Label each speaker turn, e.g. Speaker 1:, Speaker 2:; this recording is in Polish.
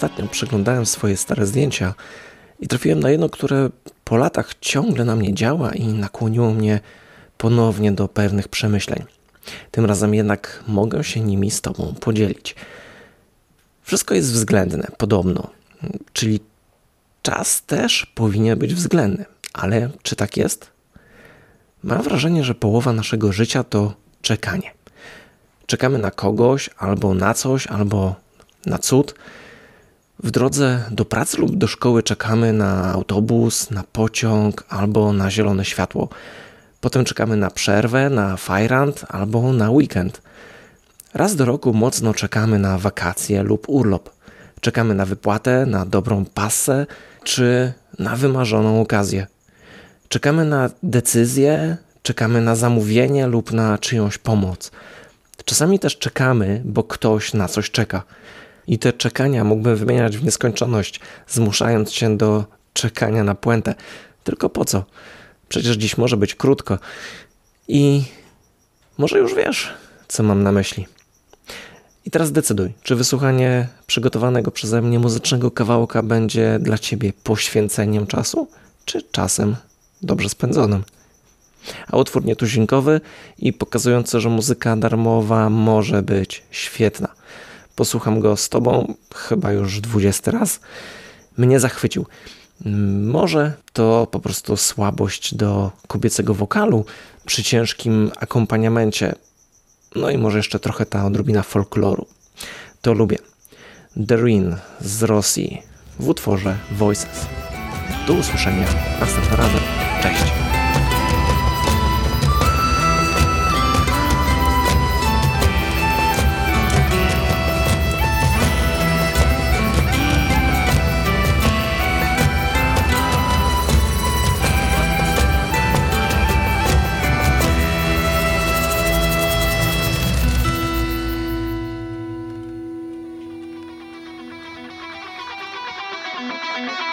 Speaker 1: ostatnio przeglądałem swoje stare zdjęcia i trafiłem na jedno, które po latach ciągle na mnie działa i nakłoniło mnie ponownie do pewnych przemyśleń. Tym razem jednak mogę się nimi z Tobą podzielić. Wszystko jest względne, podobno, czyli czas też powinien być względny. Ale czy tak jest? Mam wrażenie, że połowa naszego życia to czekanie. Czekamy na kogoś, albo na coś, albo na cud. W drodze do pracy lub do szkoły czekamy na autobus, na pociąg albo na zielone światło. Potem czekamy na przerwę, na fajrant albo na weekend. Raz do roku mocno czekamy na wakacje lub urlop. Czekamy na wypłatę, na dobrą pasę czy na wymarzoną okazję. Czekamy na decyzję, czekamy na zamówienie lub na czyjąś pomoc. Czasami też czekamy, bo ktoś na coś czeka. I te czekania mógłbym wymieniać w nieskończoność, zmuszając się do czekania na puentę. Tylko po co? Przecież dziś może być krótko. I może już wiesz, co mam na myśli. I teraz decyduj, czy wysłuchanie przygotowanego przeze mnie muzycznego kawałka będzie dla ciebie poświęceniem czasu, czy czasem dobrze spędzonym. A utwór nietuzinkowy i pokazujący, że muzyka darmowa może być świetna. Posłucham go z tobą chyba już dwudziesty raz. Mnie zachwycił. Może to po prostu słabość do kobiecego wokalu przy ciężkim akompaniamencie. No i może jeszcze trochę ta odrobina folkloru. To lubię. Derin z Rosji w utworze Voices. Do usłyszenia następnym razem. Cześć! Bye.